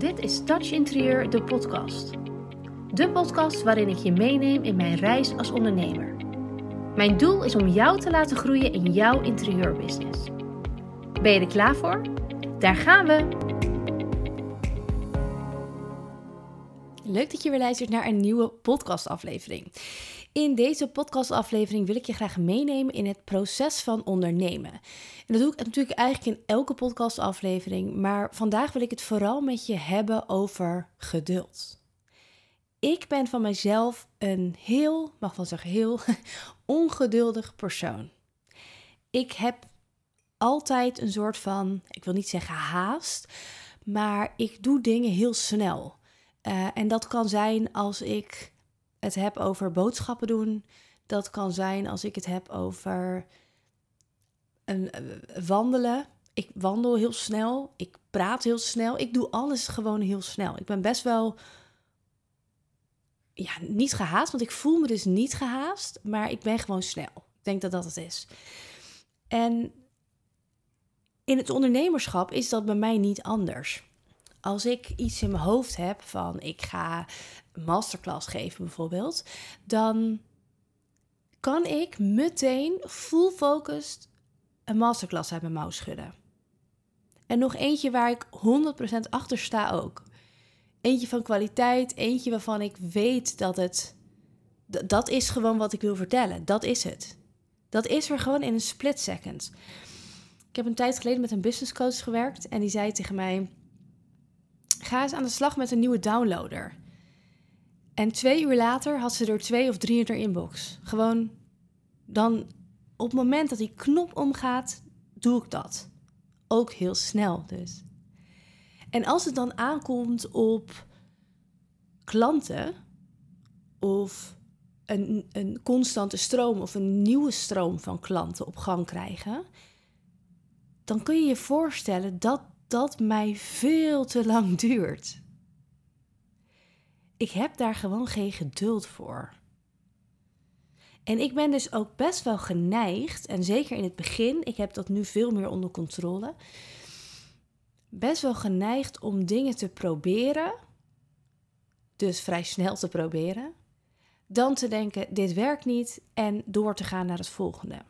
Dit is Touch Interieur, de podcast. De podcast waarin ik je meeneem in mijn reis als ondernemer. Mijn doel is om jou te laten groeien in jouw interieurbusiness. Ben je er klaar voor? Daar gaan we! Leuk dat je weer luistert naar een nieuwe podcastaflevering. In deze podcastaflevering wil ik je graag meenemen in het proces van ondernemen. En dat doe ik natuurlijk eigenlijk in elke podcastaflevering, maar vandaag wil ik het vooral met je hebben over geduld. Ik ben van mezelf een heel, mag wel zeggen heel, ongeduldig persoon. Ik heb altijd een soort van, ik wil niet zeggen haast, maar ik doe dingen heel snel. Uh, en dat kan zijn als ik het heb over boodschappen doen. Dat kan zijn als ik het heb over een, uh, wandelen. Ik wandel heel snel. Ik praat heel snel. Ik doe alles gewoon heel snel. Ik ben best wel. Ja, niet gehaast, want ik voel me dus niet gehaast, maar ik ben gewoon snel. Ik denk dat dat het is. En in het ondernemerschap is dat bij mij niet anders. Als ik iets in mijn hoofd heb van ik ga masterclass geven bijvoorbeeld, dan kan ik meteen full focused een masterclass uit mijn mouw schudden. En nog eentje waar ik 100% achter sta ook. Eentje van kwaliteit, eentje waarvan ik weet dat het. Dat is gewoon wat ik wil vertellen. Dat is het. Dat is er gewoon in een split second. Ik heb een tijd geleden met een business coach gewerkt en die zei tegen mij: Ga eens aan de slag met een nieuwe downloader. En twee uur later had ze er twee of drie in haar inbox. Gewoon dan op het moment dat die knop omgaat, doe ik dat. Ook heel snel dus. En als het dan aankomt op klanten of een, een constante stroom of een nieuwe stroom van klanten op gang krijgen, dan kun je je voorstellen dat dat mij veel te lang duurt. Ik heb daar gewoon geen geduld voor. En ik ben dus ook best wel geneigd, en zeker in het begin, ik heb dat nu veel meer onder controle, best wel geneigd om dingen te proberen, dus vrij snel te proberen, dan te denken, dit werkt niet en door te gaan naar het volgende.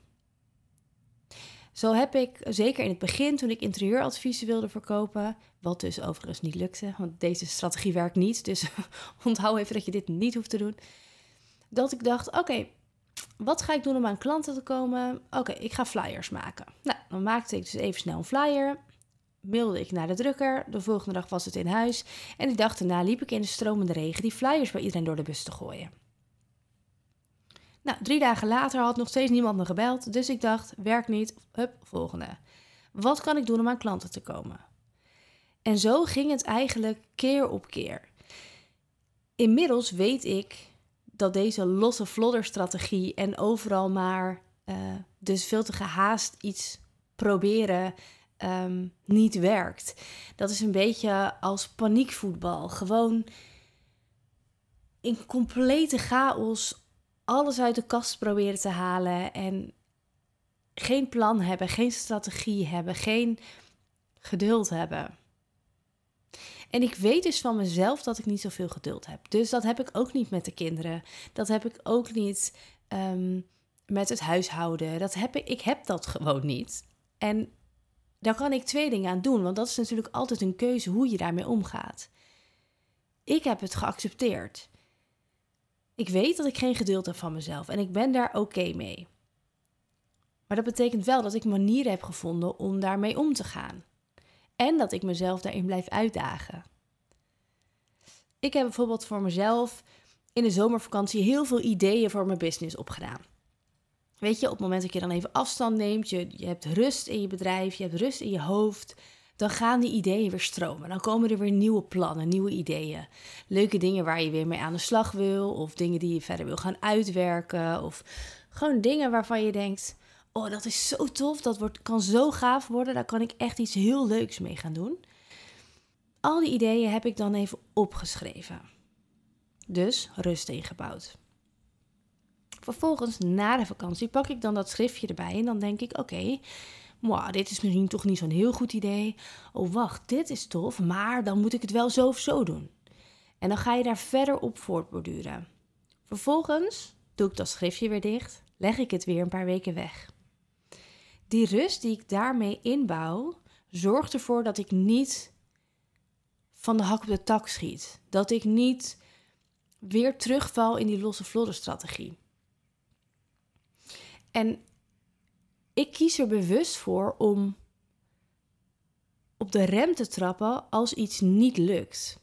Zo heb ik, zeker in het begin, toen ik interieuradviezen wilde verkopen, wat dus overigens niet lukte, want deze strategie werkt niet, dus onthoud even dat je dit niet hoeft te doen, dat ik dacht, oké, wat ga ik doen om aan klanten te komen? Oké, ik ga flyers maken. Nou, dan maakte ik dus even snel een flyer, mailde ik naar de drukker, de volgende dag was het in huis en die dag daarna liep ik in de stromende regen die flyers bij iedereen door de bus te gooien. Nou, drie dagen later had nog steeds niemand me gebeld, dus ik dacht, werkt niet, hup, volgende. Wat kan ik doen om aan klanten te komen? En zo ging het eigenlijk keer op keer. Inmiddels weet ik dat deze losse flodder-strategie en overal maar uh, dus veel te gehaast iets proberen um, niet werkt. Dat is een beetje als paniekvoetbal. Gewoon in complete chaos alles uit de kast proberen te halen en geen plan hebben, geen strategie hebben, geen geduld hebben. En ik weet dus van mezelf dat ik niet zoveel geduld heb. Dus dat heb ik ook niet met de kinderen. Dat heb ik ook niet um, met het huishouden. Dat heb ik, ik heb dat gewoon niet. En daar kan ik twee dingen aan doen, want dat is natuurlijk altijd een keuze hoe je daarmee omgaat. Ik heb het geaccepteerd. Ik weet dat ik geen geduld heb van mezelf en ik ben daar oké mee. Maar dat betekent wel dat ik manieren heb gevonden om daarmee om te gaan. En dat ik mezelf daarin blijf uitdagen. Ik heb bijvoorbeeld voor mezelf in de zomervakantie heel veel ideeën voor mijn business opgedaan. Weet je, op het moment dat je dan even afstand neemt, je, je hebt rust in je bedrijf, je hebt rust in je hoofd, dan gaan die ideeën weer stromen. Dan komen er weer nieuwe plannen, nieuwe ideeën. Leuke dingen waar je weer mee aan de slag wil, of dingen die je verder wil gaan uitwerken, of gewoon dingen waarvan je denkt: Oh, dat is zo tof, dat wordt, kan zo gaaf worden, daar kan ik echt iets heel leuks mee gaan doen. Al die ideeën heb ik dan even opgeschreven. Dus rust ingebouwd. Vervolgens, na de vakantie, pak ik dan dat schriftje erbij en dan denk ik: Oké, Mwah, dit is misschien toch niet zo'n heel goed idee. Oh, wacht, dit is tof, maar dan moet ik het wel zo of zo doen. En dan ga je daar verder op voortborduren. Vervolgens doe ik dat schriftje weer dicht, leg ik het weer een paar weken weg. Die rust die ik daarmee inbouw, zorgt ervoor dat ik niet van de hak op de tak schiet. Dat ik niet weer terugval in die losse vlodder strategie. En ik kies er bewust voor om op de rem te trappen als iets niet lukt.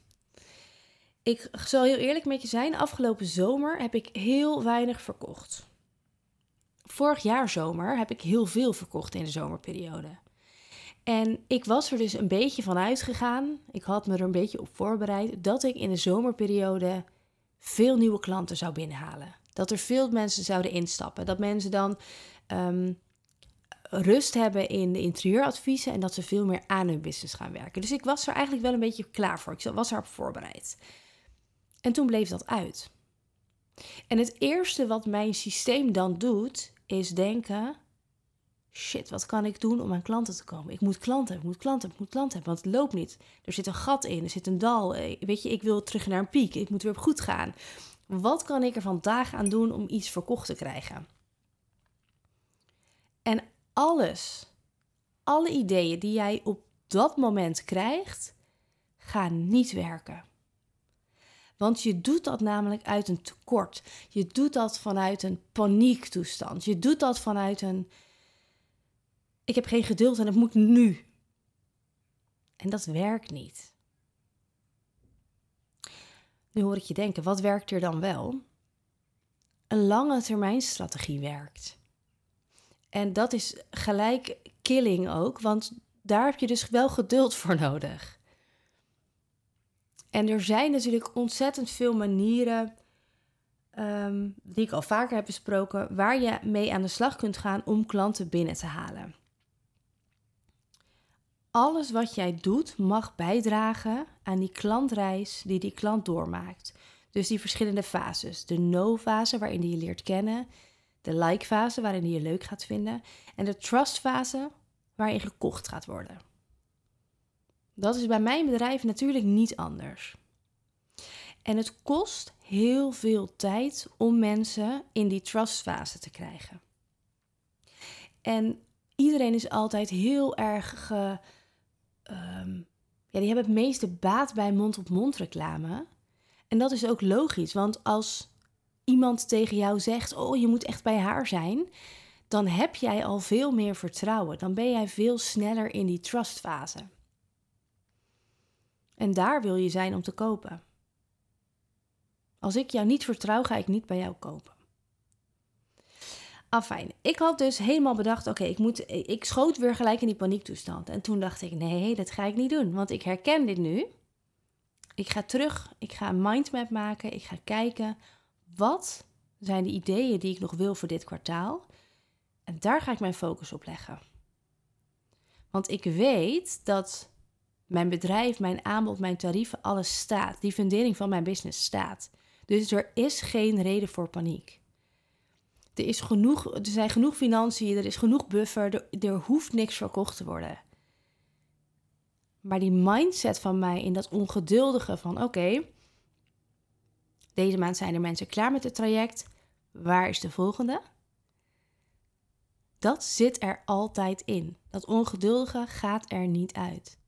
Ik zal heel eerlijk met je zijn, afgelopen zomer heb ik heel weinig verkocht. Vorig jaar zomer heb ik heel veel verkocht in de zomerperiode. En ik was er dus een beetje van uitgegaan, ik had me er een beetje op voorbereid, dat ik in de zomerperiode veel nieuwe klanten zou binnenhalen. Dat er veel mensen zouden instappen. Dat mensen dan ehm, rust hebben in de interieuradviezen en dat ze veel meer aan hun business gaan werken. Dus ik was er eigenlijk wel een beetje klaar voor. Ik was erop voorbereid. En toen bleef dat uit. En het eerste wat mijn systeem dan doet, is denken: shit, wat kan ik doen om aan klanten te komen? Ik moet klanten hebben, ik moet klanten hebben, ik moet klanten hebben, want het loopt niet. Er zit een gat in, er zit een dal. Eh, weet je, ik wil terug naar een piek, ik moet weer op goed gaan. Wat kan ik er vandaag aan doen om iets verkocht te krijgen? Alles, alle ideeën die jij op dat moment krijgt, gaan niet werken. Want je doet dat namelijk uit een tekort. Je doet dat vanuit een paniektoestand. Je doet dat vanuit een. Ik heb geen geduld en het moet nu. En dat werkt niet. Nu hoor ik je denken, wat werkt er dan wel? Een lange termijn strategie werkt. En dat is gelijk killing ook, want daar heb je dus wel geduld voor nodig. En er zijn natuurlijk ontzettend veel manieren, um, die ik al vaker heb besproken, waar je mee aan de slag kunt gaan om klanten binnen te halen. Alles wat jij doet mag bijdragen aan die klantreis die die klant doormaakt. Dus die verschillende fases. De no-fase waarin die je leert kennen, de like-fase waarin die je leuk gaat vinden en de trust-fase waarin gekocht gaat worden. Dat is bij mijn bedrijf natuurlijk niet anders. En het kost heel veel tijd om mensen in die trustfase te krijgen. En iedereen is altijd heel erg. Ge, ehm, ja, die hebben het meeste baat bij mond-op-mond reclame. En dat is ook logisch, want als iemand tegen jou zegt: Oh, je moet echt bij haar zijn, dan heb jij al veel meer vertrouwen. Dan ben jij veel sneller in die trustfase. En daar wil je zijn om te kopen. Als ik jou niet vertrouw, ga ik niet bij jou kopen. Afijn, ik had dus helemaal bedacht, oké, ik moet, ik schoot weer gelijk in die paniektoestand. En toen dacht ik, nee, dat ga ik niet doen, want ik herken dit nu. Ik ga terug, ik ga een mindmap maken, ik ga kijken, wat zijn de ideeën die ik nog wil voor dit kwartaal? En daar ga ik mijn focus op leggen. Want ik weet dat mijn bedrijf, mijn aanbod, mijn tarieven, alles staat. Die fundering van mijn business staat. Dus er is geen reden voor paniek. Er, is genoeg, er zijn genoeg financiën, er is genoeg buffer, er, er hoeft niks verkocht te worden. Maar die mindset van mij in dat ongeduldige van oké, deze maand zijn er mensen klaar met het traject, waar is de volgende? Dat zit er altijd in. Dat ongeduldige gaat er niet uit.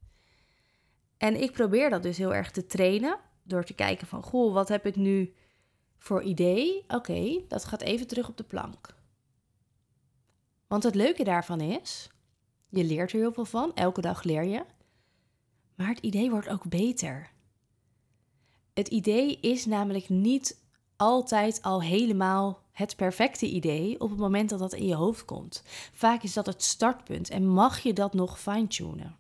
En ik probeer dat dus heel erg te trainen door te kijken van, goh, wat heb ik nu voor idee? Oké, dat gaat even terug op de plank. Want het leuke daarvan is, je leert er heel veel van, elke dag leer je. Maar het idee wordt ook beter. Het idee is namelijk niet altijd al helemaal het perfecte idee op het moment dat dat in je hoofd komt. Vaak is dat het startpunt en mag je dat nog fine-tunen.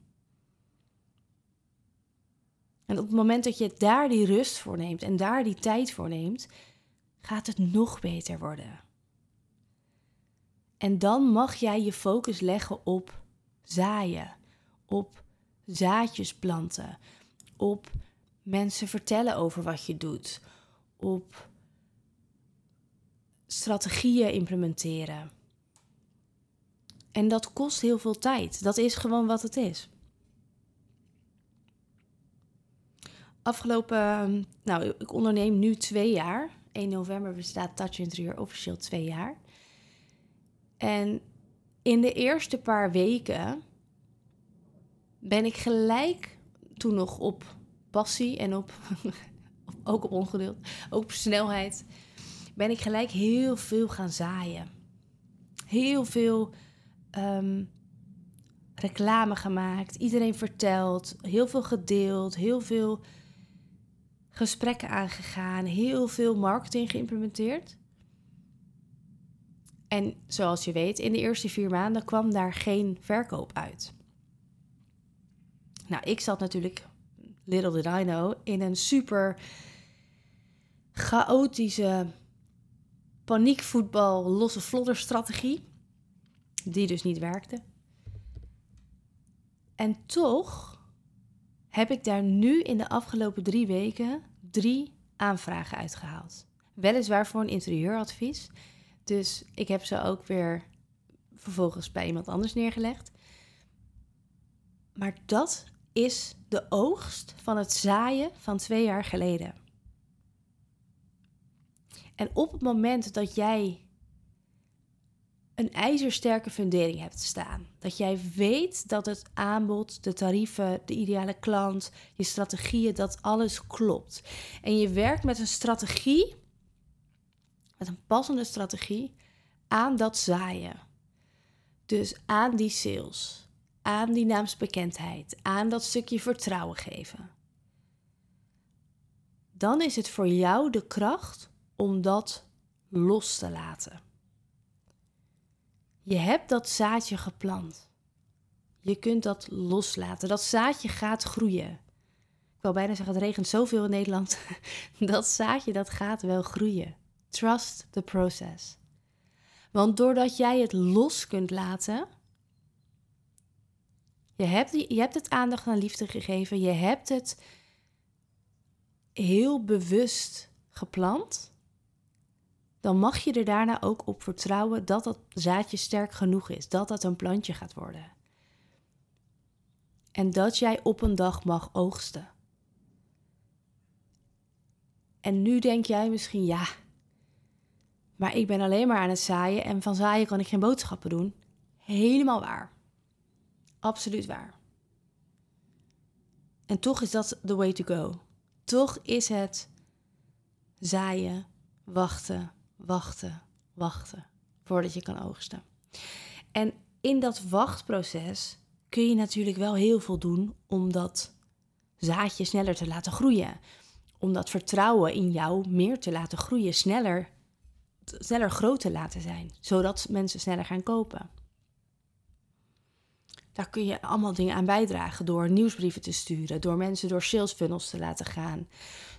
En op het moment dat je daar die rust voor neemt en daar die tijd voor neemt, gaat het nog beter worden. En dan mag jij je focus leggen op zaaien, op zaadjes planten, op mensen vertellen over wat je doet, op strategieën implementeren. En dat kost heel veel tijd. Dat is gewoon wat het is. Afgelopen, nou, ik onderneem nu twee jaar. 1 november bestaat Touch Interieur officieel twee jaar. En in de eerste paar weken ben ik gelijk toen nog op passie en op, ook op ongeduld, ook op snelheid, ben ik gelijk heel veel gaan zaaien. Heel veel ehm, reclame gemaakt, iedereen verteld, heel veel gedeeld, heel veel gesprekken aangegaan, heel veel marketing geïmplementeerd. En zoals je weet, in de eerste vier maanden kwam daar geen verkoop uit. Nou, ik zat natuurlijk, little did I know, in een super chaotische paniekvoetbal losse vlodder strategie. Die dus niet werkte. En toch heb ik daar nu in de afgelopen drie weken drie aanvragen uitgehaald. Weliswaar voor een interieuradvies. Dus ik heb ze ook weer vervolgens bij iemand anders neergelegd. Maar dat is de oogst van het zaaien van twee jaar geleden. En op het moment dat jij een ijzersterke fundering hebt staan, dat jij weet dat het aanbod, de tarieven, de ideale klant, je strategieën, dat alles klopt. En je werkt met een strategie, met een passende strategie, aan dat zaaien. Dus aan die sales, aan die naamsbekendheid, aan dat stukje vertrouwen geven. Dan is het voor jou de kracht om dat los te laten. Je hebt dat zaadje geplant. Je kunt dat loslaten. Dat zaadje gaat groeien. Ik wil bijna zeggen, het regent zoveel in Nederland. Dat zaadje, dat gaat wel groeien. Trust the process. Want doordat jij het los kunt laten, je hebt, je hebt het aandacht aan liefde gegeven, je hebt het heel bewust geplant, dan mag je er daarna ook op vertrouwen dat dat zaadje sterk genoeg is, dat dat een plantje gaat worden. En dat jij op een dag mag oogsten. En nu denk jij misschien, ja, maar ik ben alleen maar aan het zaaien en van zaaien kan ik geen boodschappen doen. Helemaal waar. Absoluut waar. En toch is dat the way to go. Toch is het zaaien, wachten, wachten, wachten voordat je kan oogsten. En in dat wachtproces kun je natuurlijk wel heel veel doen om dat zaadje sneller te laten groeien. Om dat vertrouwen in jou meer te laten groeien, sneller, sneller groot te laten zijn, zodat mensen sneller gaan kopen. Daar kun je allemaal dingen aan bijdragen door nieuwsbrieven te sturen, door mensen door sales funnels te laten gaan,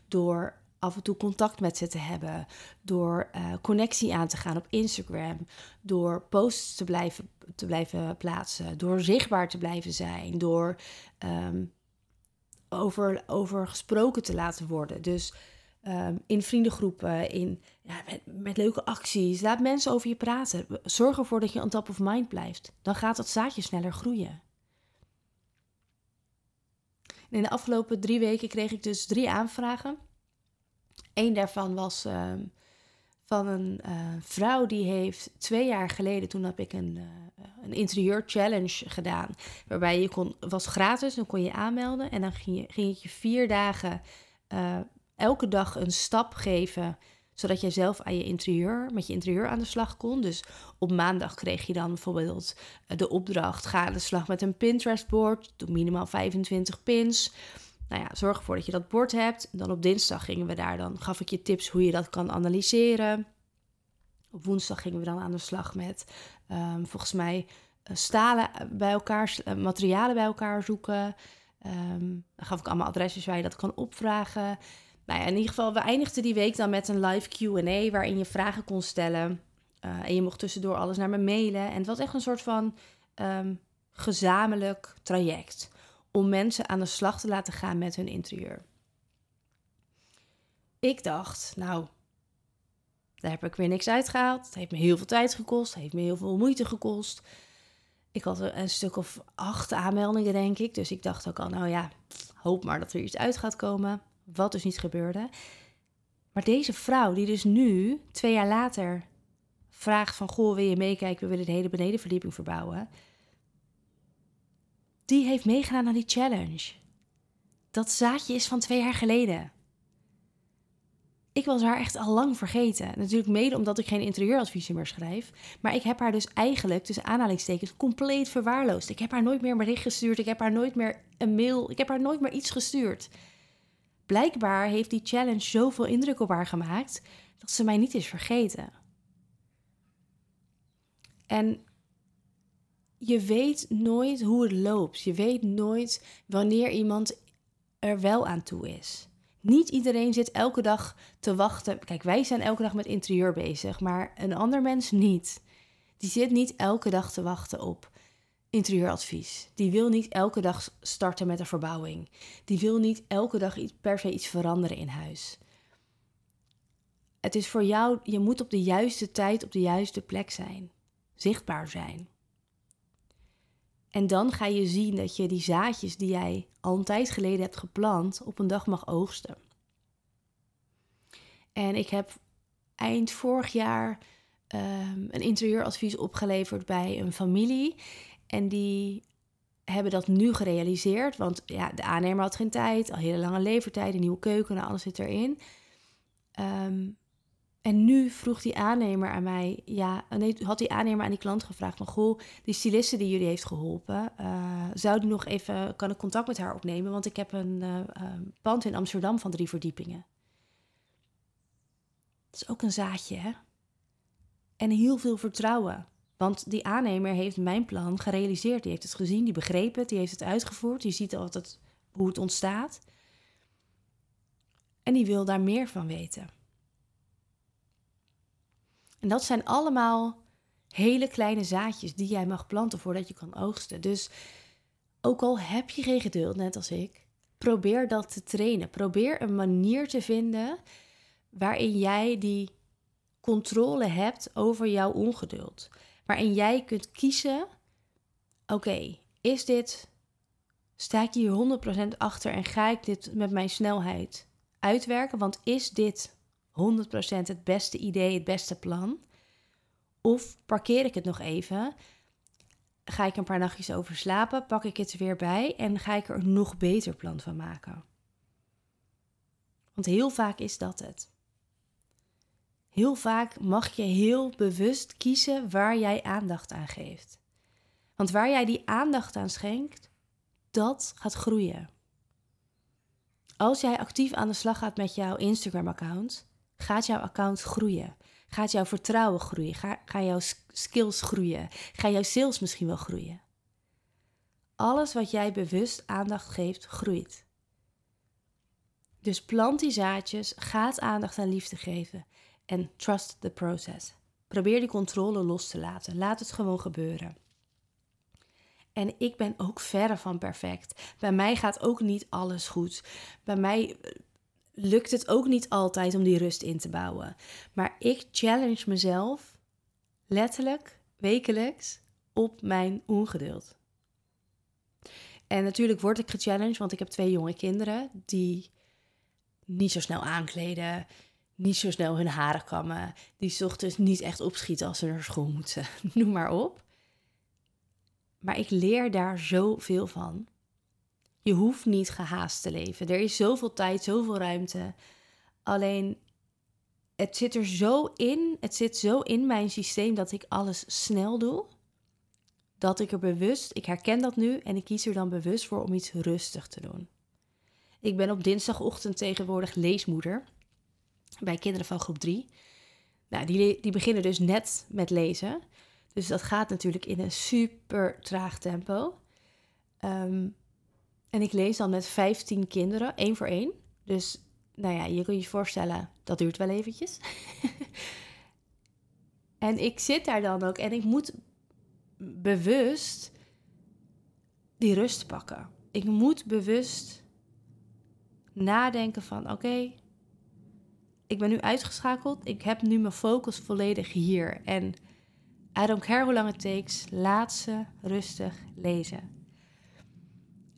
door af en toe contact met ze te hebben, door uh, connectie aan te gaan op Instagram, door posts te blijven, te blijven plaatsen, door zichtbaar te blijven zijn, door um, over, over gesproken te laten worden. Dus um, in vriendengroepen, in, ja, met, leuke acties. Laat mensen over je praten. Zorg ervoor dat je on top of mind blijft. Dan gaat dat zaadje sneller groeien. in de afgelopen drie weken kreeg ik dus drie aanvragen Eén daarvan was ehm, van een uh, vrouw die heeft twee jaar geleden, toen heb ik een, uh, een interieur challenge gedaan. Waarbij je kon, was gratis, dan kon je aanmelden. En dan ging je, ging je vier dagen uh, elke dag een stap geven zodat jij zelf aan je interieur, met je interieur aan de slag kon. Dus op maandag kreeg je dan bijvoorbeeld de opdracht: ga aan de slag met een Pinterest board. Doe minimaal 25 pins. Nou ja, zorg ervoor dat je dat bord hebt. Dan op dinsdag gingen we daar dan, gaf ik je tips hoe je dat kan analyseren. Op woensdag gingen we dan aan de slag met um, volgens mij eh, stalen bij elkaar, uh, materialen bij elkaar zoeken. Um, dan gaf ik allemaal adresjes waar je dat kan opvragen. Nou ja, in ieder geval, we eindigden die week dan met een live QA waarin je vragen kon stellen. Uh, en je mocht tussendoor alles naar me mailen. En het was echt een soort van um, gezamenlijk traject om mensen aan de slag te laten gaan met hun interieur. Ik dacht, nou, daar heb ik weer niks uitgehaald. Het heeft me heel veel tijd gekost, het heeft me heel veel moeite gekost. Ik had een stuk of acht aanmeldingen, denk ik. Dus ik dacht ook al, nou ja, hoop maar dat er iets uit gaat komen. Wat dus niet gebeurde. Maar deze vrouw, die dus nu, twee jaar later, vraagt van... Goh, wil je meekijken? We willen de hele benedenverdieping verbouwen. Die heeft meegedaan aan die challenge. Dat zaadje is van twee jaar geleden. Ik was haar echt al lang vergeten. Natuurlijk mede omdat ik geen interieuradviezen meer schrijf. Maar ik heb haar dus eigenlijk, tussen aanhalingstekens, compleet verwaarloosd. Ik heb haar nooit meer een bericht gestuurd. Ik heb haar nooit meer een mail. Ik heb haar nooit meer iets gestuurd. Blijkbaar heeft die challenge zoveel indruk op haar gemaakt dat ze mij niet is vergeten. En je weet nooit hoe het loopt. Je weet nooit wanneer iemand er wel aan toe is. Niet iedereen zit elke dag te wachten. Kijk, wij zijn elke dag met interieur bezig, maar een ander mens niet. Die zit niet elke dag te wachten op interieuradvies. Die wil niet elke dag starten met een verbouwing. Die wil niet elke dag per se iets veranderen in huis. Het is voor jou, je moet op de juiste tijd op de juiste plek zijn. Zichtbaar zijn. En dan ga je zien dat je die zaadjes die jij al een tijd geleden hebt geplant, op een dag mag oogsten. En ik heb eind vorig jaar um, een interieuradvies opgeleverd bij een familie. En die hebben dat nu gerealiseerd. Want ja, de aannemer had geen tijd, al hele lange levertijd, een nieuwe keuken, nou, alles zit erin. Um, en nu vroeg die aannemer aan mij, ja, nee, had die aannemer aan die klant gevraagd van, goh, die styliste die jullie heeft geholpen, uh, zou die nog even, kan ik contact met haar opnemen? Want ik heb een uh, pand in Amsterdam van drie verdiepingen. Dat is ook een zaadje, hè? En heel veel vertrouwen. Want die aannemer heeft mijn plan gerealiseerd. Die heeft het gezien, die begreep het, die heeft het uitgevoerd. Die ziet altijd hoe het ontstaat. En die wil daar meer van weten. En dat zijn allemaal hele kleine zaadjes die jij mag planten voordat je kan oogsten. Dus ook al heb je geen geduld, net als ik, probeer dat te trainen. Probeer een manier te vinden waarin jij die controle hebt over jouw ongeduld. Waarin jij kunt kiezen: oké, is dit. Sta ik hier 100% achter en ga ik dit met mijn snelheid uitwerken? Want is dit 100% het beste idee, het beste plan? Of parkeer ik het nog even? Ga ik een paar nachtjes over slapen? Pak ik het er weer bij en ga ik er een nog beter plan van maken? Want heel vaak is dat het. Heel vaak mag je heel bewust kiezen waar jij aandacht aan geeft. Want waar jij die aandacht aan schenkt, dat gaat groeien. Als jij actief aan de slag gaat met jouw Instagram-account, gaat jouw account groeien. Gaat jouw vertrouwen groeien? Ga, gaan jouw skills groeien? Ga jouw sales misschien wel groeien? Alles wat jij bewust aandacht geeft, groeit. Dus plant die zaadjes, gaat aandacht aan liefde geven en trust the process. Probeer die controle los te laten. Laat het gewoon gebeuren. En ik ben ook verre van perfect. Bij mij gaat ook niet alles goed. Bij mij lukt het ook niet altijd om die rust in te bouwen. Maar ik challenge mezelf letterlijk wekelijks op mijn ongeduld. En natuurlijk word ik gechallenged, want ik heb twee jonge kinderen die niet zo snel aankleden, niet zo snel hun haren kammen, die ochtends niet echt opschieten als ze naar school moeten, noem maar op. Maar ik leer daar zoveel van. Je hoeft niet gehaast te leven. Er is zoveel tijd, zoveel ruimte. Alleen het zit er zo in, het zit zo in mijn systeem dat ik alles snel doe. Dat ik er bewust, ik herken dat nu en ik kies er dan bewust voor om iets rustig te doen. Ik ben op dinsdagochtend tegenwoordig leesmoeder bij kinderen van groep 3. Nou, die, die beginnen dus net met lezen. Dus dat gaat natuurlijk in een super traag tempo. Um, en ik lees dan met 15 kinderen, één voor één. Dus nou ja, je kunt je voorstellen, dat duurt wel eventjes. en ik zit daar dan ook en ik moet bewust die rust pakken. Ik moet bewust nadenken van oké, ik ben nu uitgeschakeld. Ik heb nu mijn focus volledig hier. En I don't care hoe lang het takes. Laat ze rustig lezen.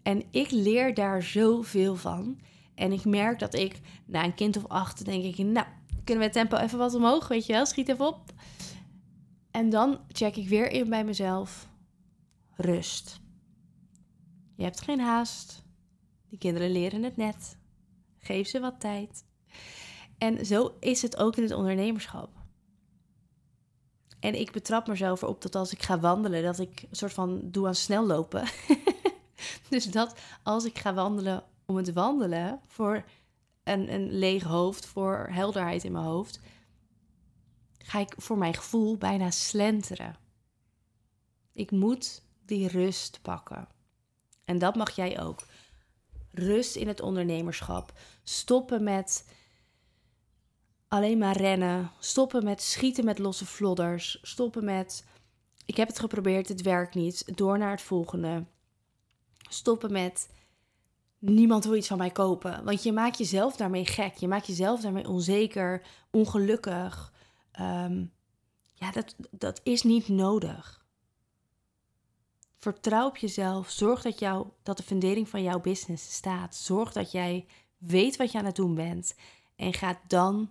En ik leer daar zoveel van. En ik merk dat ik na een kind of acht denk ik, nou, kunnen we het tempo even wat omhoog, weet je wel? Schiet even op. En dan check ik weer in bij mezelf. Rust. Je hebt geen haast. Die kinderen leren het net. Geef ze wat tijd. En zo is het ook in het ondernemerschap. En ik betrap mezelf erop dat als ik ga wandelen, dat ik een soort van doe aan snel lopen. dus dat als ik ga wandelen om het wandelen voor een, een leeg hoofd, voor helderheid in mijn hoofd, ga ik voor mijn gevoel bijna slenteren. Ik moet die rust pakken. En dat mag jij ook. Rust in het ondernemerschap. Stoppen met alleen maar rennen. Stoppen met schieten met losse vlodders. Stoppen met ik heb het geprobeerd, het werkt niet. Door naar het volgende. Stoppen met niemand wil iets van mij kopen. Want je maakt jezelf daarmee gek. Je maakt jezelf daarmee onzeker, ongelukkig. Ehm, ja, dat, dat is niet nodig. Vertrouw op jezelf. Zorg dat, jou, dat de fundering van jouw business staat. Zorg dat jij weet wat je aan het doen bent. En ga dan